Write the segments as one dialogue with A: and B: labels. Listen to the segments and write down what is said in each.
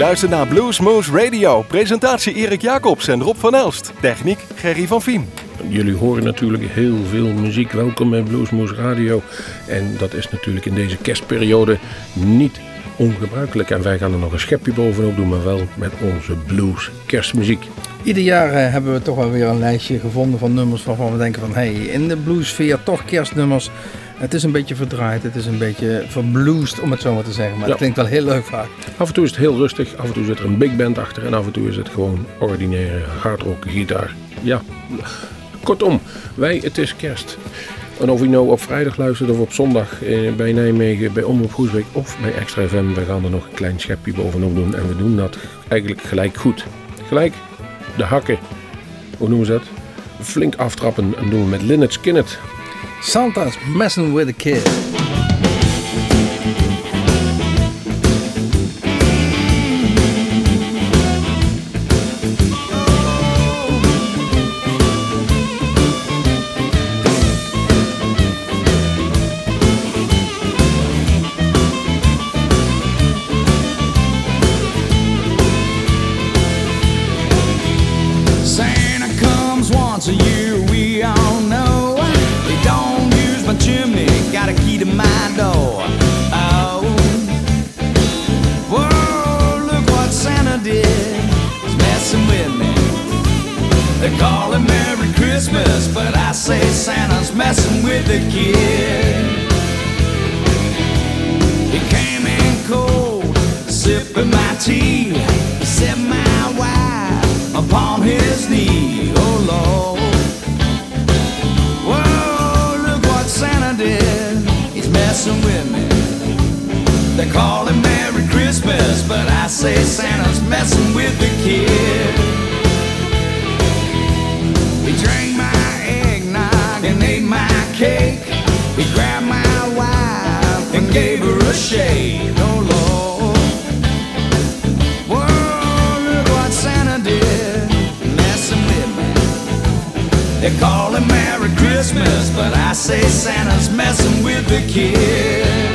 A: luistert naar Bluesmoose Radio. Presentatie Erik Jacobs en Rob van Elst. Techniek Gerry van Viem.
B: Jullie horen natuurlijk heel veel muziek. Welkom bij Bluesmoose Radio. En dat is natuurlijk in deze kerstperiode niet ongebruikelijk. En wij gaan er nog een schepje bovenop doen, maar wel met onze blues kerstmuziek.
C: Ieder jaar eh, hebben we toch wel weer een lijstje gevonden van nummers waarvan we denken van... hé, hey, in de bluesfeer toch kerstnummers. Het is een beetje verdraaid, het is een beetje verbluesd om het zo maar te zeggen. Maar het klinkt wel heel leuk vaak.
B: Af en toe is het heel rustig, af en toe zit er een big band achter... en af en toe is het gewoon ordinaire hardrock gitaar. Ja, kortom, wij, het is kerst. En of u nou op vrijdag luistert of op zondag eh, bij Nijmegen, bij Omroep Groesbeek of bij Extra FM, we gaan er nog een klein schepje bovenop doen. En we doen dat eigenlijk gelijk goed. Gelijk de hakken, hoe noemen ze dat? Flink aftrappen en doen we met Lynyrd sometimes messing with a kid. Skynyrd.
C: Santa's messing with the kid. He drank my eggnog and ate my cake. He grabbed my wife and gave her a shave. Oh Lord, whoa, look what Santa did, messing with me. They call him Merry Christmas, but I say Santa's messing with the kid.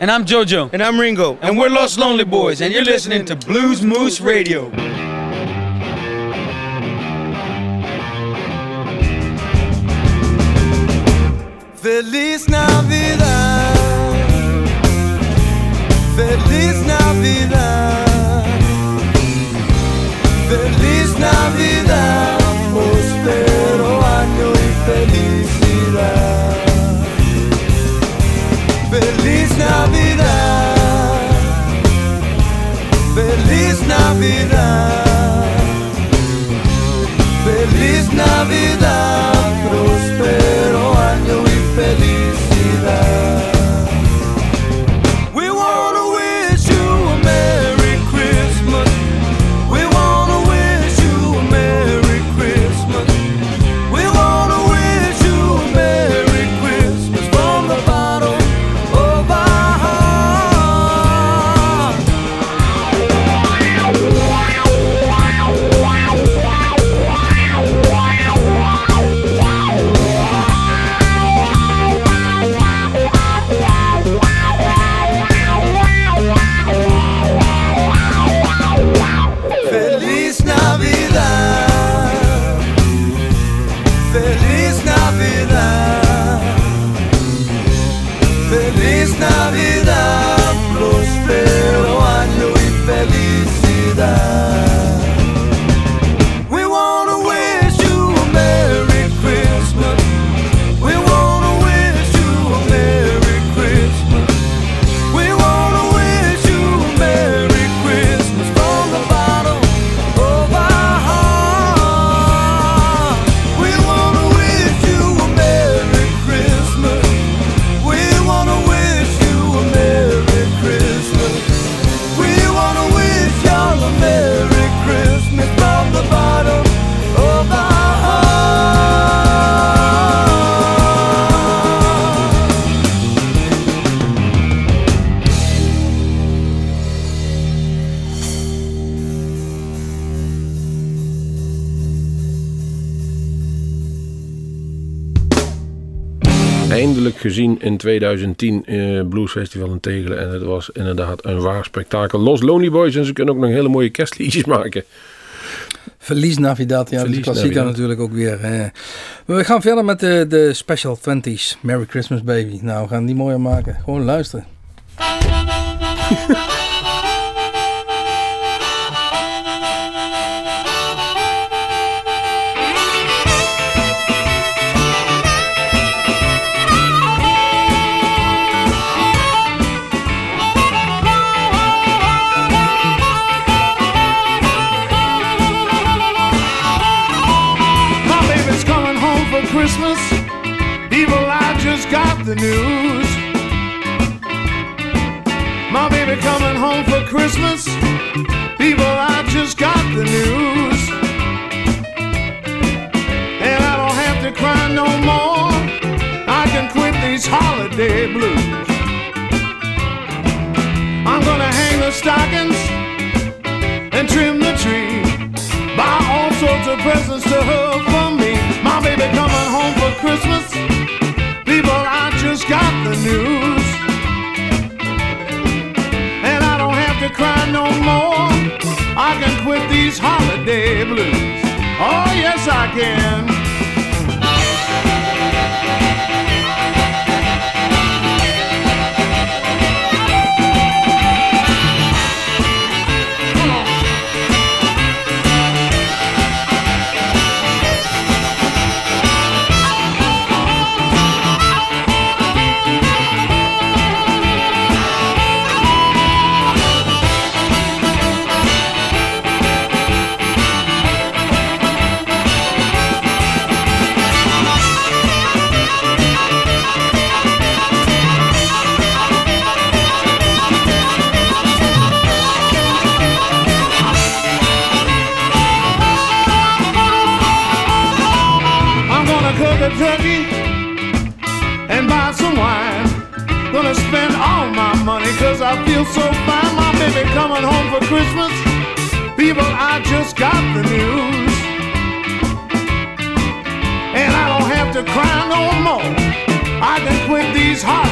D: And I'm JoJo.
E: And I'm Ringo.
D: And, and we're Los Lonely Boys. And you're listening to Blues Moose Radio.
F: Feliz Navidad. Feliz Navidad. Feliz
B: in 2010 uh, Blues Festival in Tegelen. En het was inderdaad een waar spektakel. Los Lonely Boys en ze kunnen ook nog hele mooie kerstliedjes maken.
G: Verlies Navidad, ja, Verlies klassieker Navidad. natuurlijk ook weer. Hè. We gaan verder met de, de Special 20s. Merry Christmas Baby. Nou, we gaan die mooier maken. Gewoon luisteren. the news. My baby coming home for Christmas. People, I just got the news. And I don't have to cry no more. I can quit these holiday blues. I'm gonna hang the stockings and trim the tree. Buy all sorts of presents to her me. My baby coming home for Christmas People, I just got the news. And I don't have to cry no more. I can quit these holiday blues. Oh, yes, I can. I just got the news. And I don't have to cry no more. I can quit these holiday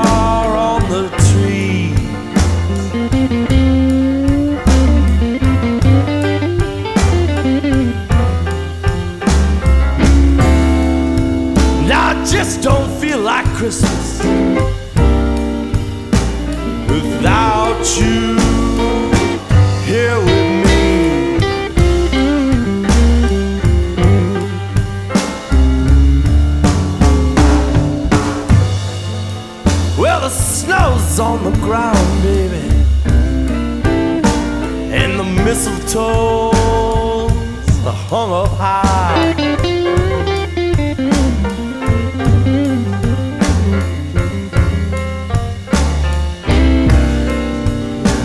F: mistletoe's hung up high.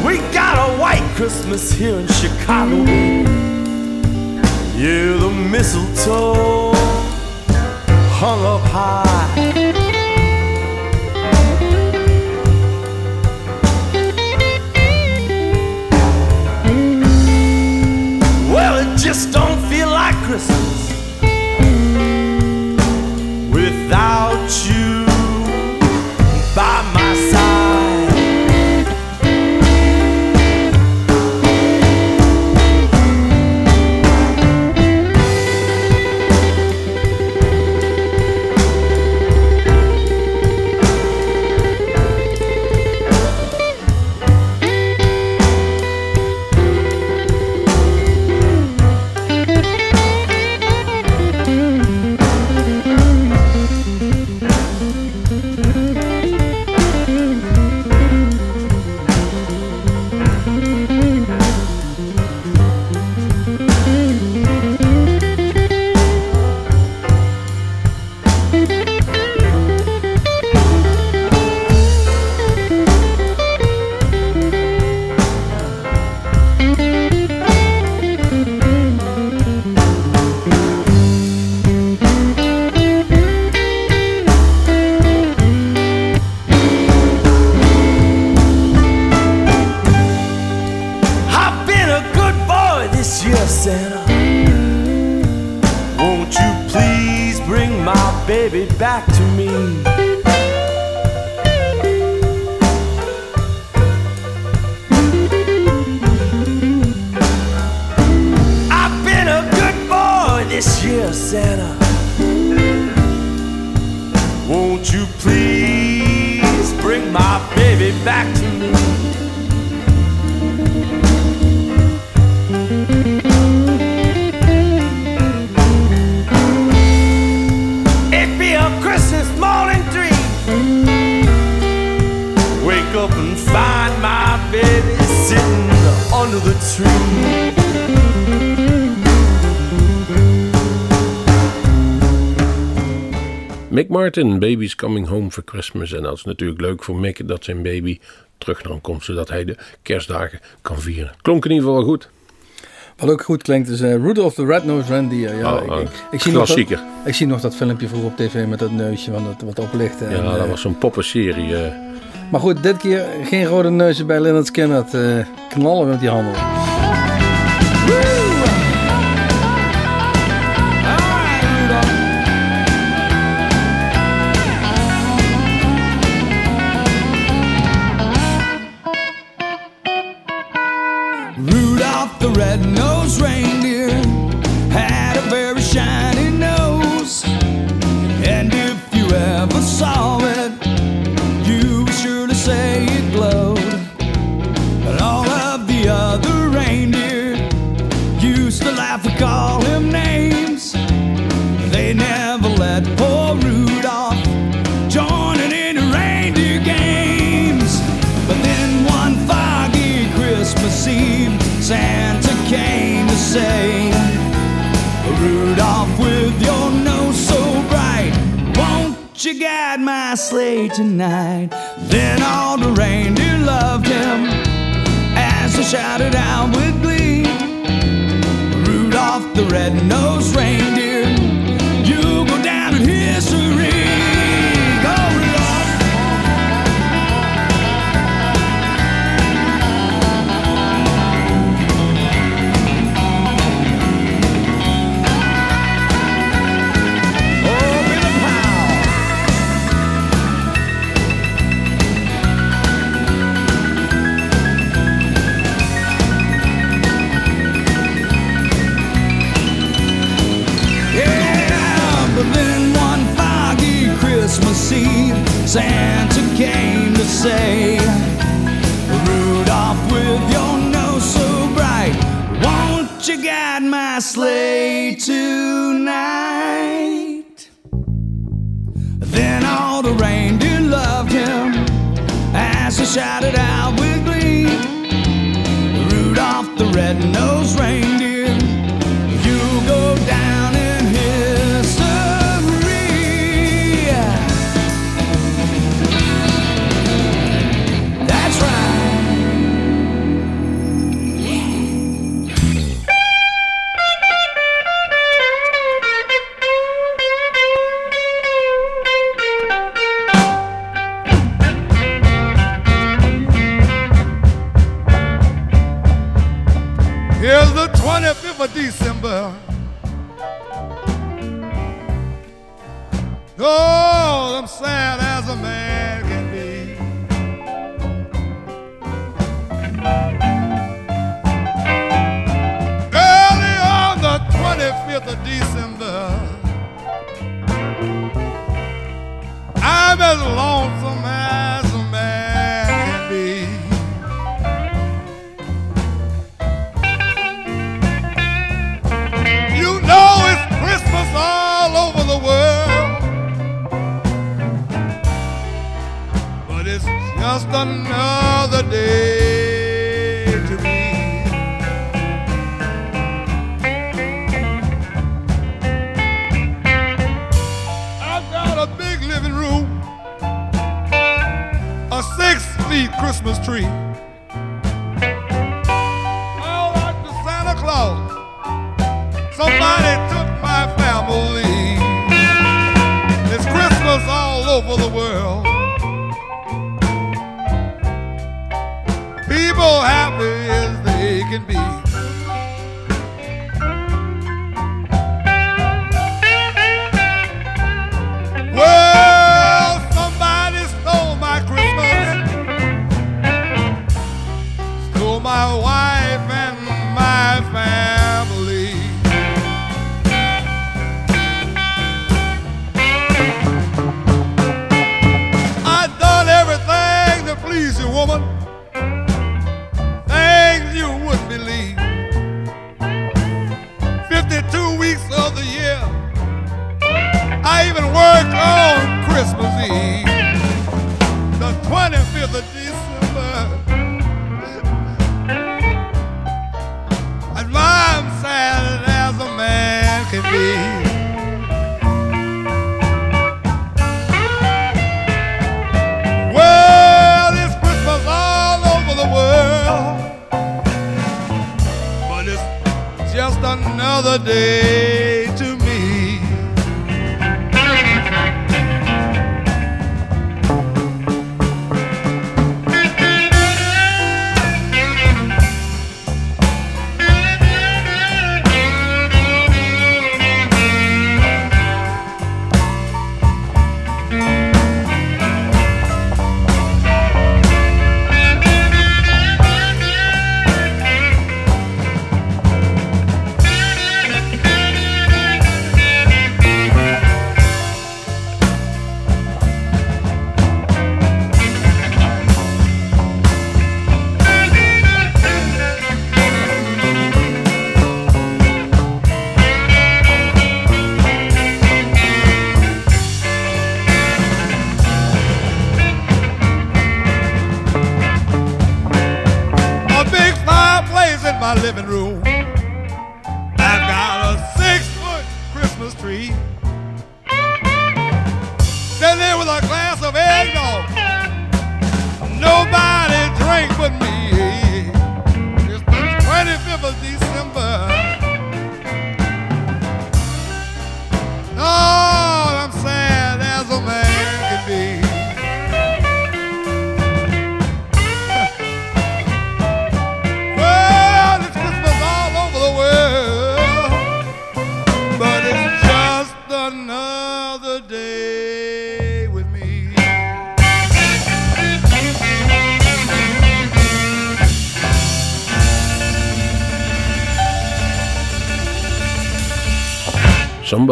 F: We got a white Christmas here in Chicago. Yeah, the mistletoe hung up high.
B: Mick Martin, Baby's Coming Home for Christmas. En dat is natuurlijk leuk voor Mick dat zijn baby terug naar hem komt, zodat hij de kerstdagen kan vieren. Klonk in ieder geval wel goed.
C: Wat ook goed klinkt is eh, Rudolph the Red-Nosed Reindeer. Ja,
B: Oh,
C: ik,
B: oh,
C: ik, ik zie nog dat,
B: klassieker.
C: ik zie nog dat filmpje vroeger op tv met dat neusje van het, wat oplicht. En,
B: Ja, dat
C: eh,
B: was zo'n poppenserie. eh.
C: Maar goed, dit keer geen rode neuzen bij Leonard Skinner. eh knallen met die handen.
D: Guide my sleigh tonight? Then all the reindeer loved him as they shouted out with glee. Rudolph the red-nosed reindeer,
H: just another day to me. I've got a big living room, a six feet Christmas tree.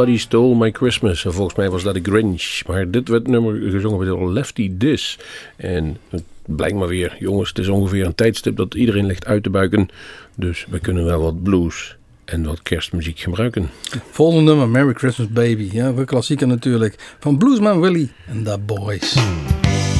H: Somebody Stole My Christmas.
B: En volgens mij was dat de Grinch. Maar dit werd nummer gezongen door Lefty Dis. En het blijkt maar weer, jongens, het is ongeveer een tijdstip dat iedereen ligt uit te buiken. Dus we kunnen wel wat blues en wat kerstmuziek gebruiken.
C: Volgende nummer, Merry Christmas Baby. Ja, we klassieker natuurlijk. Van Bluesman Willie en The Boys.
E: Hmm.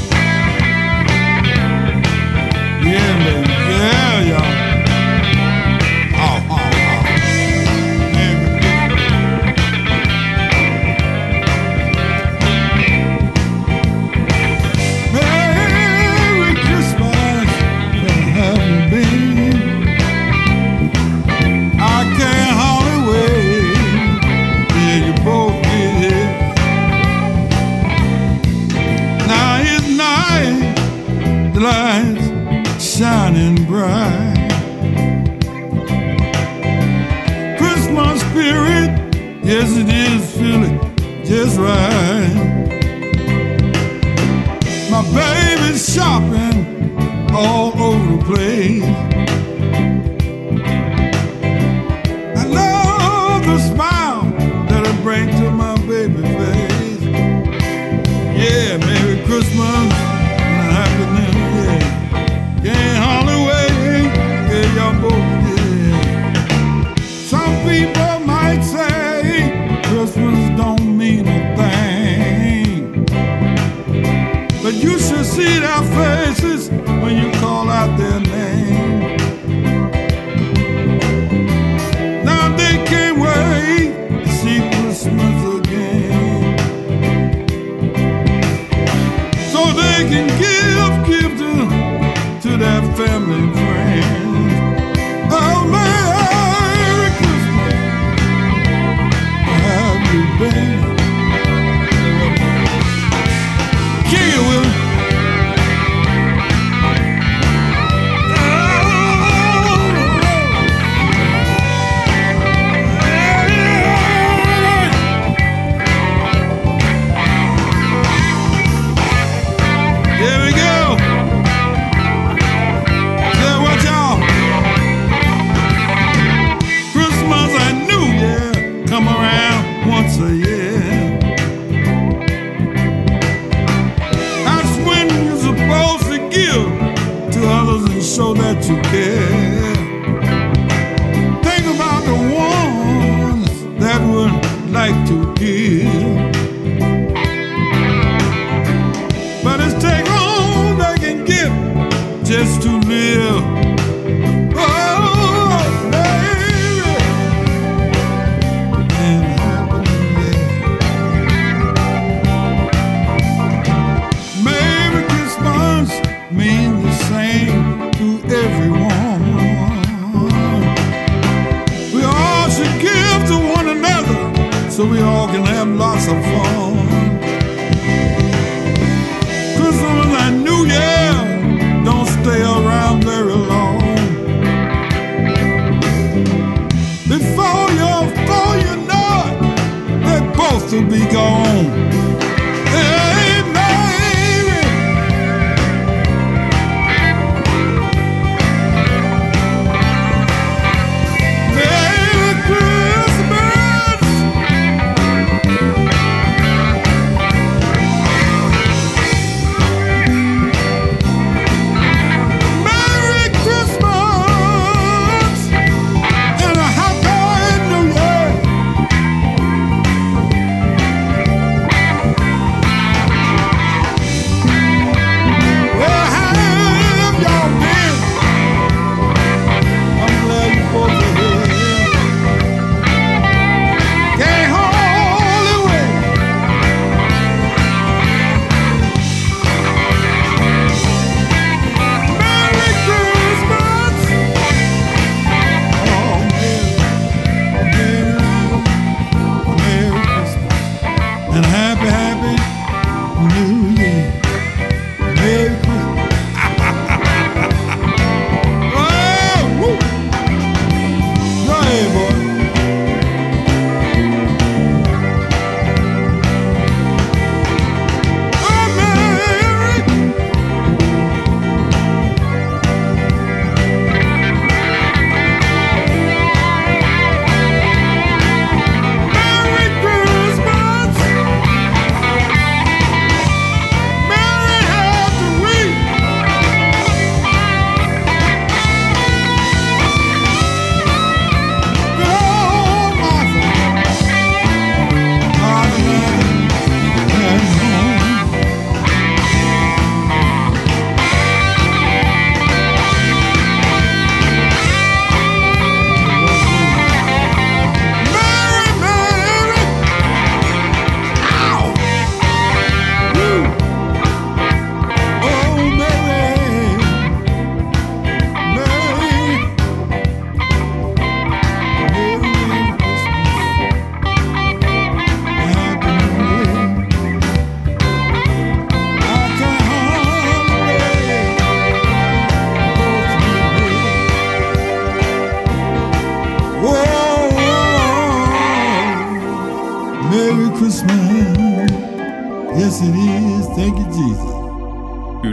E: You,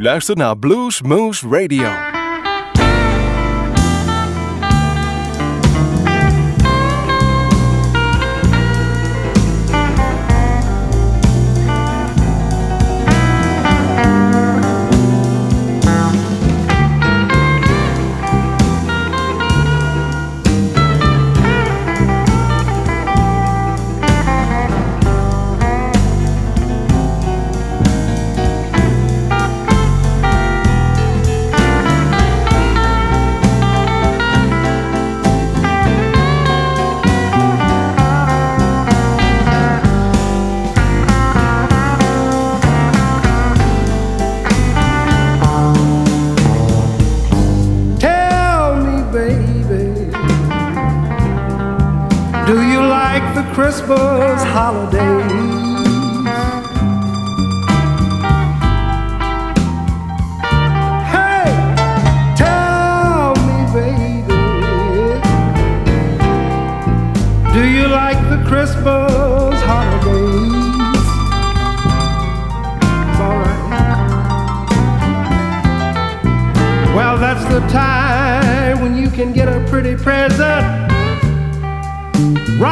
A: luistert naar Blues Moose Radio.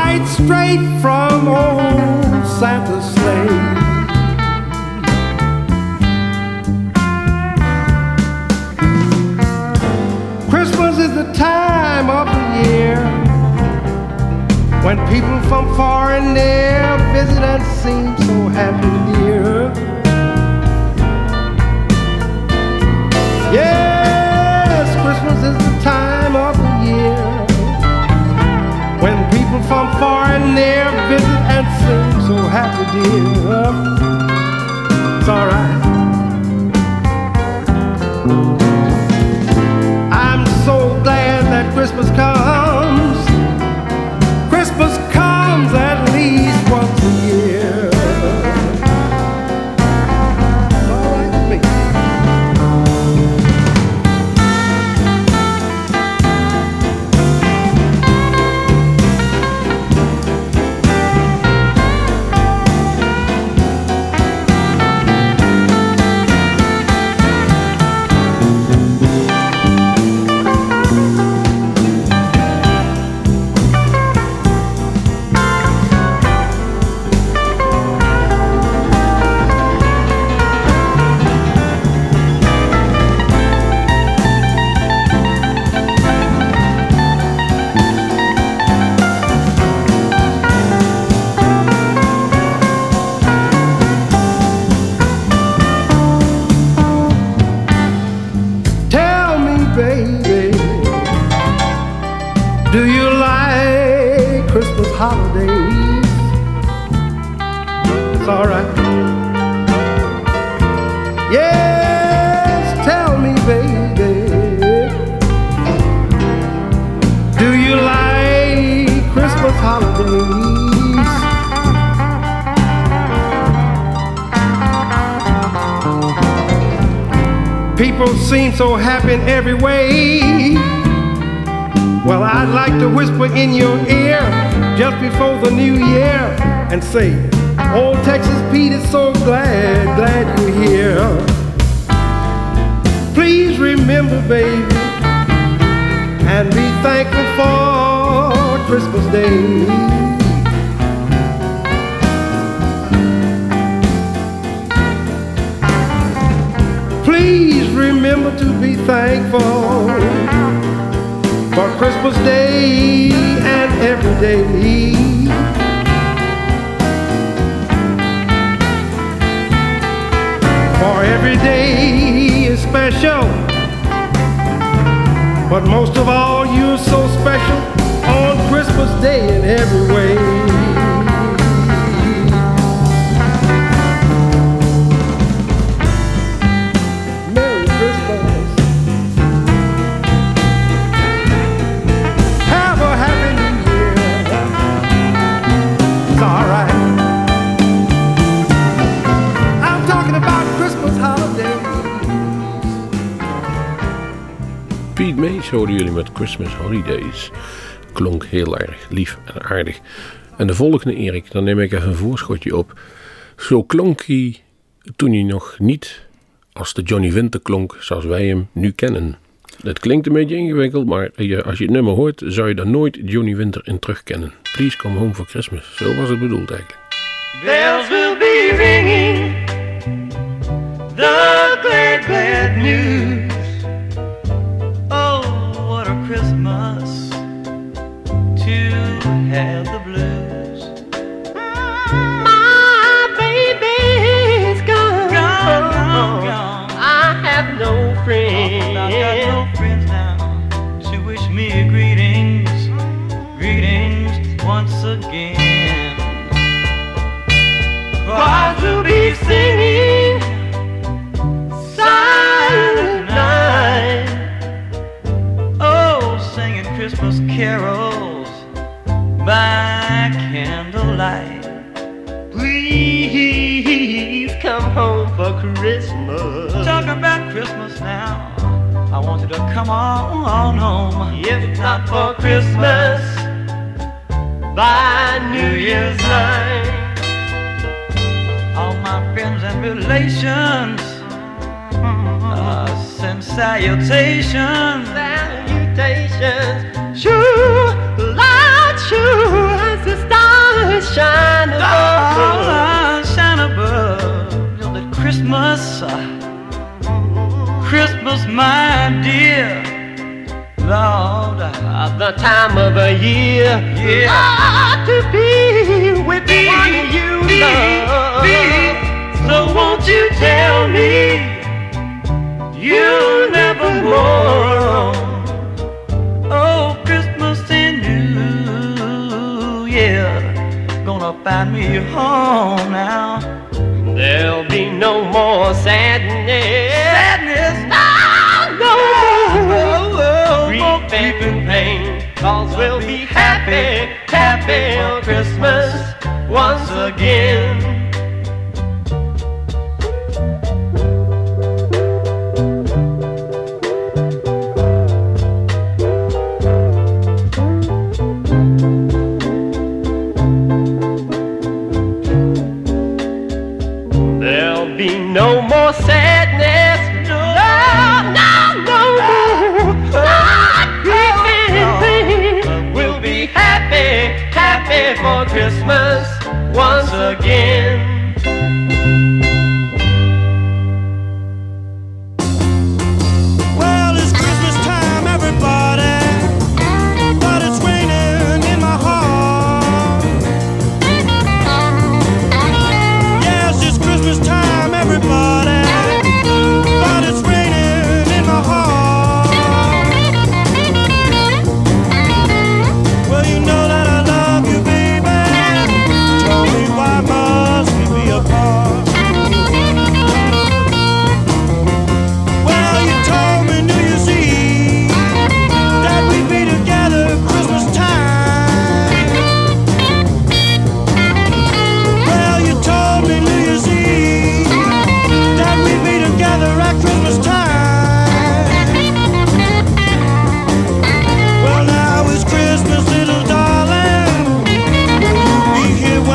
I: Right straight from old Santa's sleigh. Christmas is the time of the year when people from far and near visit and seem so happy dear. Yes, Christmas is the time of the year when people from far and near visit and seem so happy, dear. It's alright. I'm so glad that Christmas comes. Yes, tell me, baby, do you like Christmas holidays? People seem so happy in every way. Well, I'd like to whisper in your ear just before the new year and say, Old Texas Pete is so glad, glad you're here. Please remember, baby, and be thankful for Christmas Day. Please remember to be thankful for Christmas Day and every day. For every day is special, but most of all, you're so special on Christmas Day in every way.
B: Mays hoorden jullie met Christmas Holidays. Klonk heel erg lief en aardig. En de volgende, Erik, dan neem ik even een voorschotje op. Zo klonk hij toen hij nog niet als de Johnny Winter klonk zoals wij hem nu kennen. Het klinkt een beetje ingewikkeld, maar als je het nummer hoort, zou je daar nooit Johnny Winter in terugkennen. Please come home for Christmas. Zo was het bedoeld eigenlijk.
J: Bells will be ringing the glad, glad news. Have the blues.
K: My baby's gone.
J: Gone, gone, gone.
K: I have no
J: I've
K: friends.
J: got no friends now to wish me greetings, greetings once again. Choirs will be singing silent night. Oh, singing Christmas carols by candlelight.
K: Please come home for Christmas.
J: Talk about Christmas now. I want you to come on, on home.
K: If not for Christmas, by New Year's night.
J: All my friends and relations uh, send salutations.
K: Salutations, sure, stars shine above.
J: Oh, shine above. You know that Christmas, uh, Christmas, my dear. Lord, uh,
K: the time of a year.
J: Yeah.
K: Ah, to be with the one you
J: be,
K: love.
J: be. So won't you tell me you'll never more? Find me a home now.
K: There'll be no more sadness.
J: Sadness,
K: No more
J: oh, oh,
K: grief and pain. Cause we'll be happy, happy on Christmas once again. Christmas once again.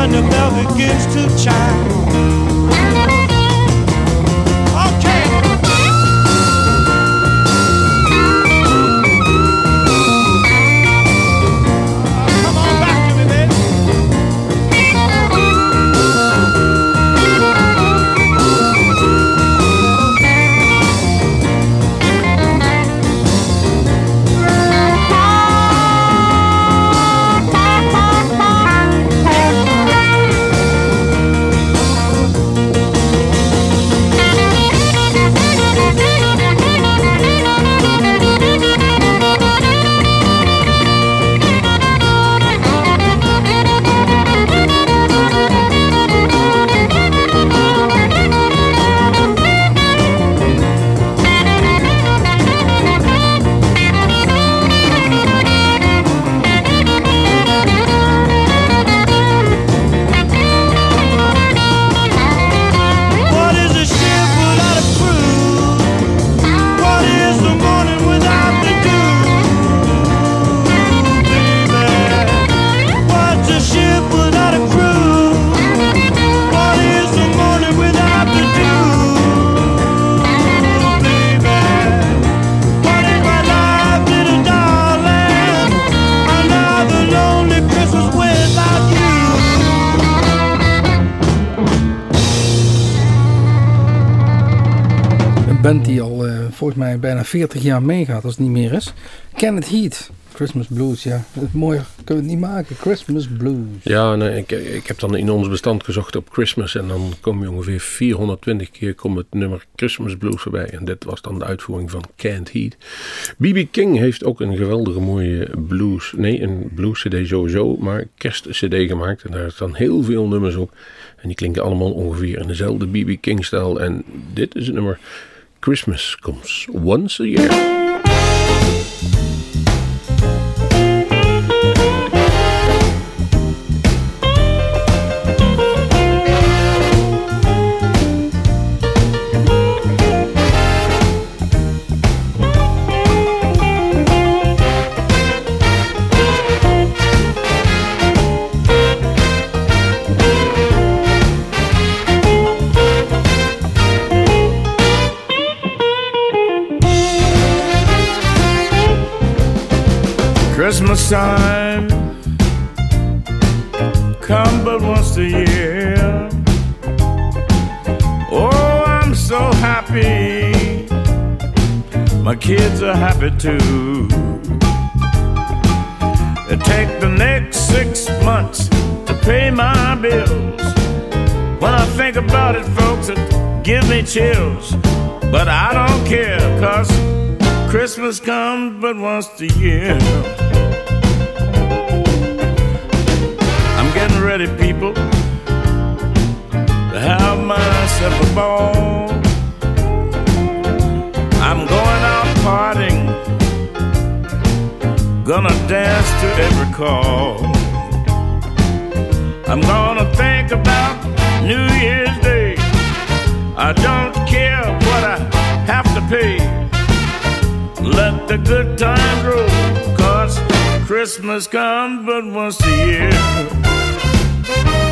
C: when the bell begins to chime. 40 jaar meegaat als het niet meer is. Kenneth Heat, Christmas Blues, ja. Mooier kunnen we het niet maken. Christmas Blues.
B: Ja, ik, ik heb dan in ons bestand gezocht op Christmas en dan kom je ongeveer 420 keer komt het nummer Christmas Blues voorbij. En dit was dan de uitvoering van Can't Heat. B.B. King heeft ook een geweldige mooie blues, nee een blues cd sowieso, maar kerst cd gemaakt. En daar staan heel veel nummers op. En die klinken allemaal ongeveer in dezelfde B.B. King stijl. En dit is het nummer Christmas Comes Once a Year.
L: Kids are happy too. It take the next six months to pay my bills. When I think about it, folks, it give me chills. But I don't care, cause Christmas comes but once a year. I'm getting ready, people, to have myself a ball. I'm going out partying, gonna dance to every call. I'm gonna think about New Year's Day. I don't care what I have to pay. Let the good times roll, cause Christmas comes but once a year.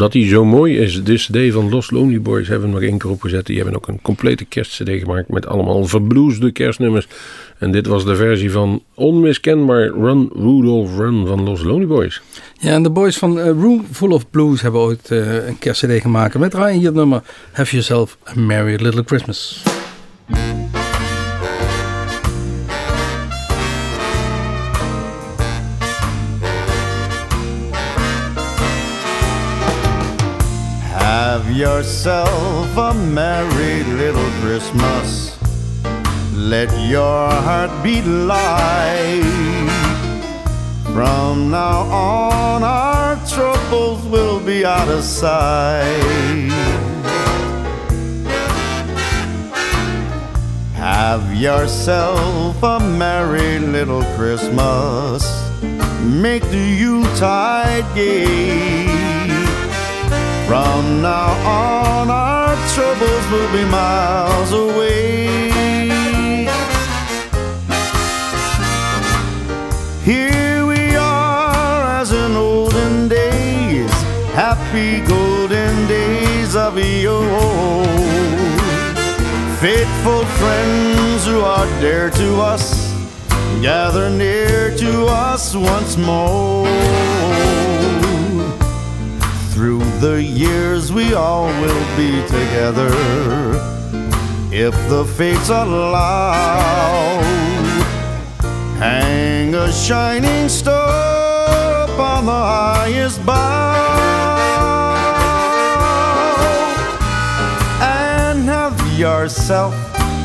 B: Omdat hij zo mooi is, This Day van Los Lonely Boys hebben we nog één keer opgezet. Die hebben ook een complete kerstcd gemaakt met allemaal verbloesde kerstnummers. En dit was de versie van onmiskenbaar Run Rudolph Run van Los Lonely Boys.
C: Ja, en de boys van eh, Room Full of Blues hebben ooit eh, een kerstcd gemaakt. Met draaien hier het nummer Have Yourself a Merry Little Christmas.
M: Have yourself a merry little Christmas. Let your heart beat light. From now on, our troubles will be out of sight. Have yourself a merry little Christmas. Make the Yuletide gay. From now on, our troubles will be miles away. Here we are as in olden days, happy golden days of yore. Faithful friends who are dear to us, gather near to us once more. Through the years, we all will be together if the fates allow. Hang a shining star upon the highest bough and have yourself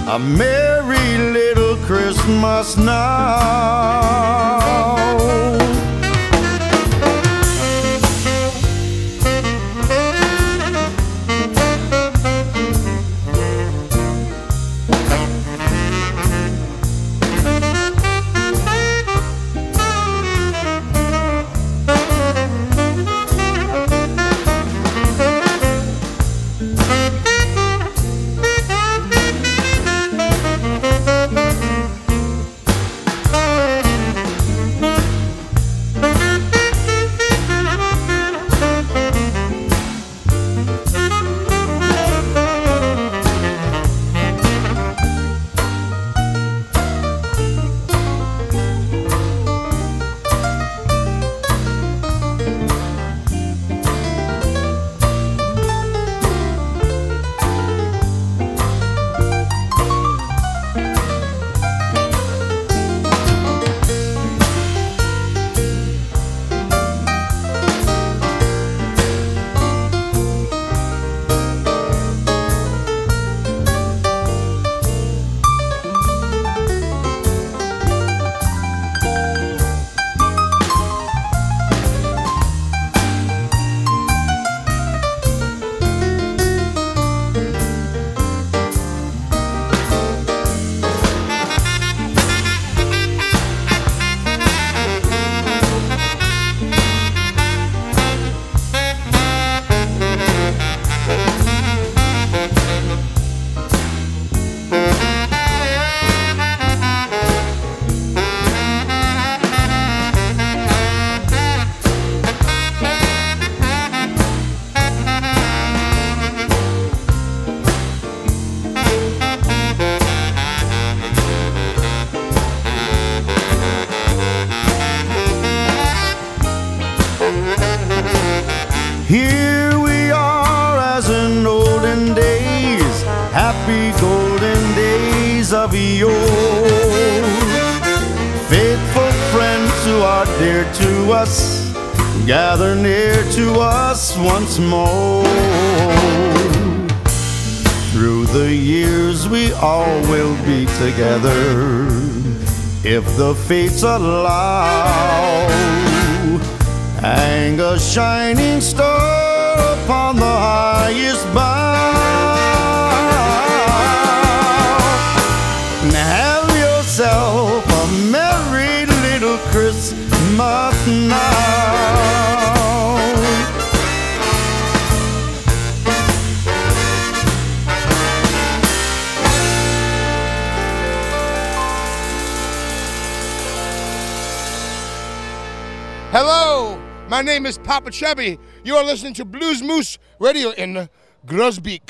M: a merry little Christmas now. The fates allow. Hang a shining star
N: my name is Popa Chubby. You are listening to Bluesmoose Radio in
O: Groesbeek.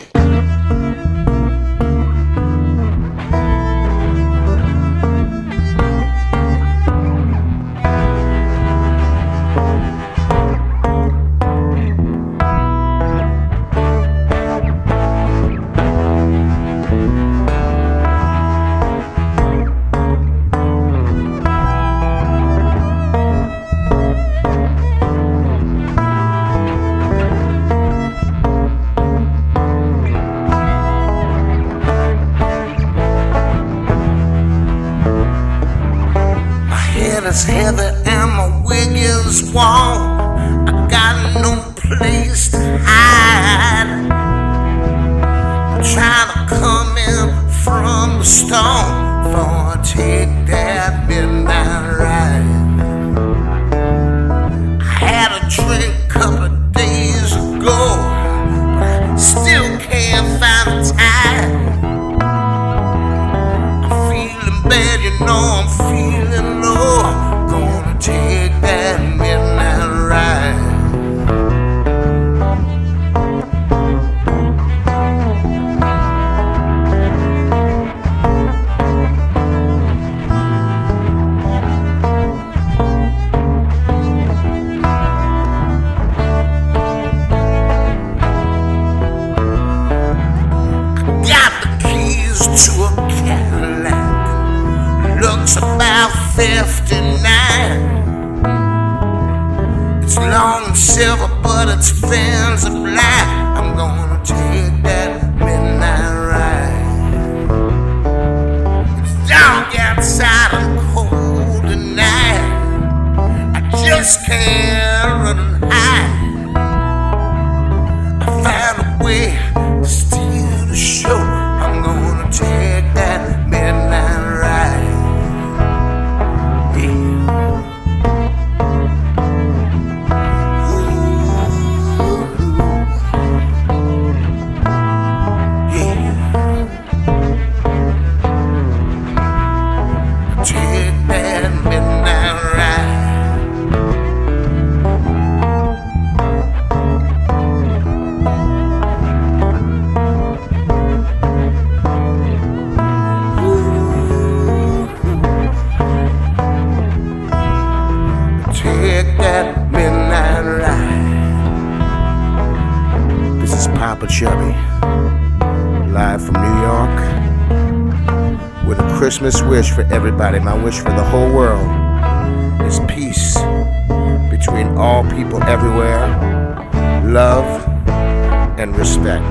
O: Wish for everybody. My wish for the whole world is peace between all people everywhere, love and respect.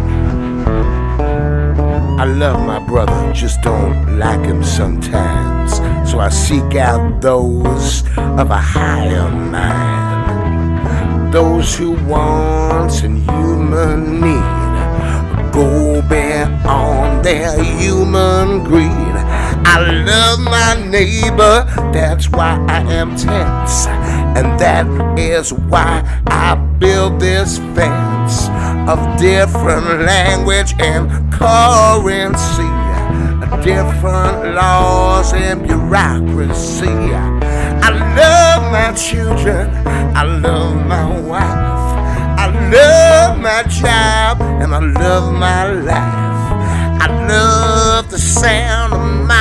O: I love my brother, just don't like him sometimes. So I seek out those of a higher mind. Those who want and human need go beyond their human greed. I love my neighbor, that's why I am tense. And that is why I build this fence of different language and currency, different laws and bureaucracy. I love my children, I love my wife, I love my job, and I love my life. I love the sound of my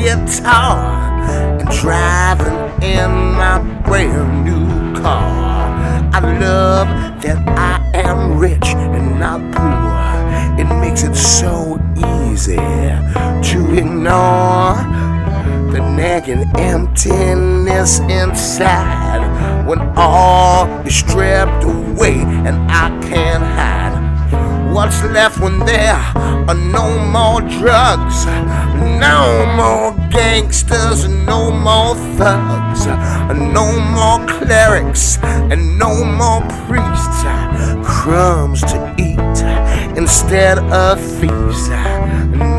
O: guitar and driving in my brand new car. I love that I am rich and not poor. It makes it so easy to ignore the nagging emptiness inside when all is stripped away and I can't hide. What's left when there are no more drugs, no more gangsters, no more thugs, no more clerics, and no more priests? Crumbs to eat instead of thieves.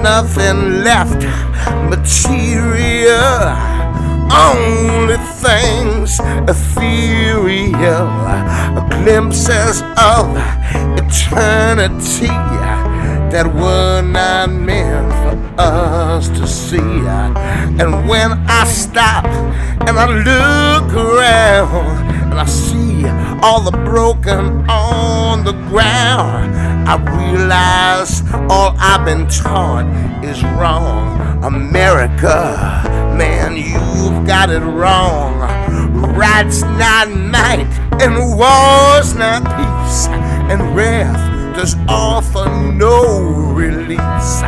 O: Nothing left material only things ethereal, glimpses of eternity that were not meant for us to see. And when I stop and I look around and I see all the broken on the ground. I realize all I've been taught is wrong. America, man, you've got it wrong. Right's not might, and war's not peace, and wrath does offer no release.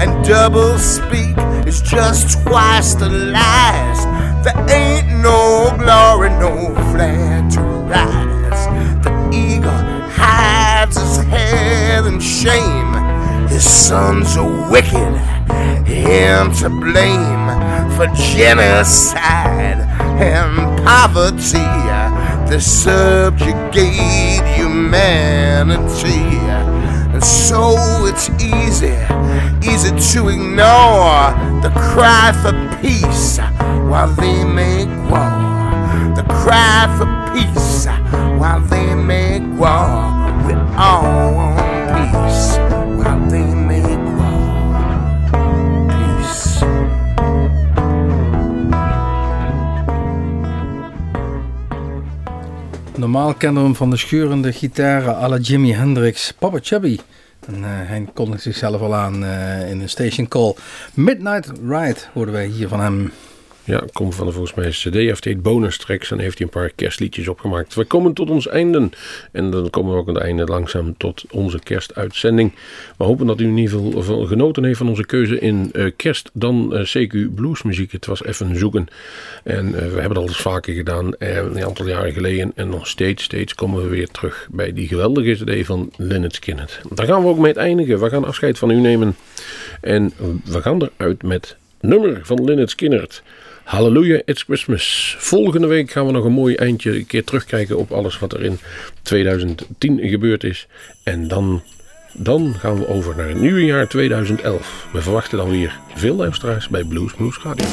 O: And double speak is just twice the lies. There ain't no glory, no flag to rise. The eagle hides his head in shame. His sons are wicked, him to blame for genocide and poverty. They subjugate humanity. And so it's easy, easy to ignore the cry for peace while they make war. The cry for peace while they make war. We all want peace
C: Normaal kennen we hem van de scheurende gitaren à la Jimi Hendrix, Papa Chubby. En eh, hij kondigt zichzelf al aan eh, in een station call. Midnight Ride hoorden wij hier van hem.
B: Ja, komt van de volgens mij CD. Hij heeft bonus tracks en heeft hij een paar kerstliedjes opgemaakt. We komen tot ons einde. En dan komen we ook aan het einde langzaam tot onze kerstuitzending. We hopen dat u in ieder geval genoten heeft van onze keuze in eh, kerst dan eh, CQ bluesmuziek. Het was even zoeken. En eh, we hebben het al eens vaker gedaan, een aantal jaren geleden. En nog steeds, steeds komen we weer terug bij die geweldige CD van Lynyrd Skynyrd. Daar gaan we ook mee eindigen. We gaan afscheid van u nemen. En we gaan eruit met nummer van Lynyrd Skynyrd. Hallelujah, it's Christmas. Volgende week gaan we nog een mooi eindje een keer terugkijken op alles wat er in 2010 gebeurd is. En dan, dan gaan we over naar het nieuwe jaar 2011. We verwachten dan weer veel luisteraars bij Blues Moose Radio.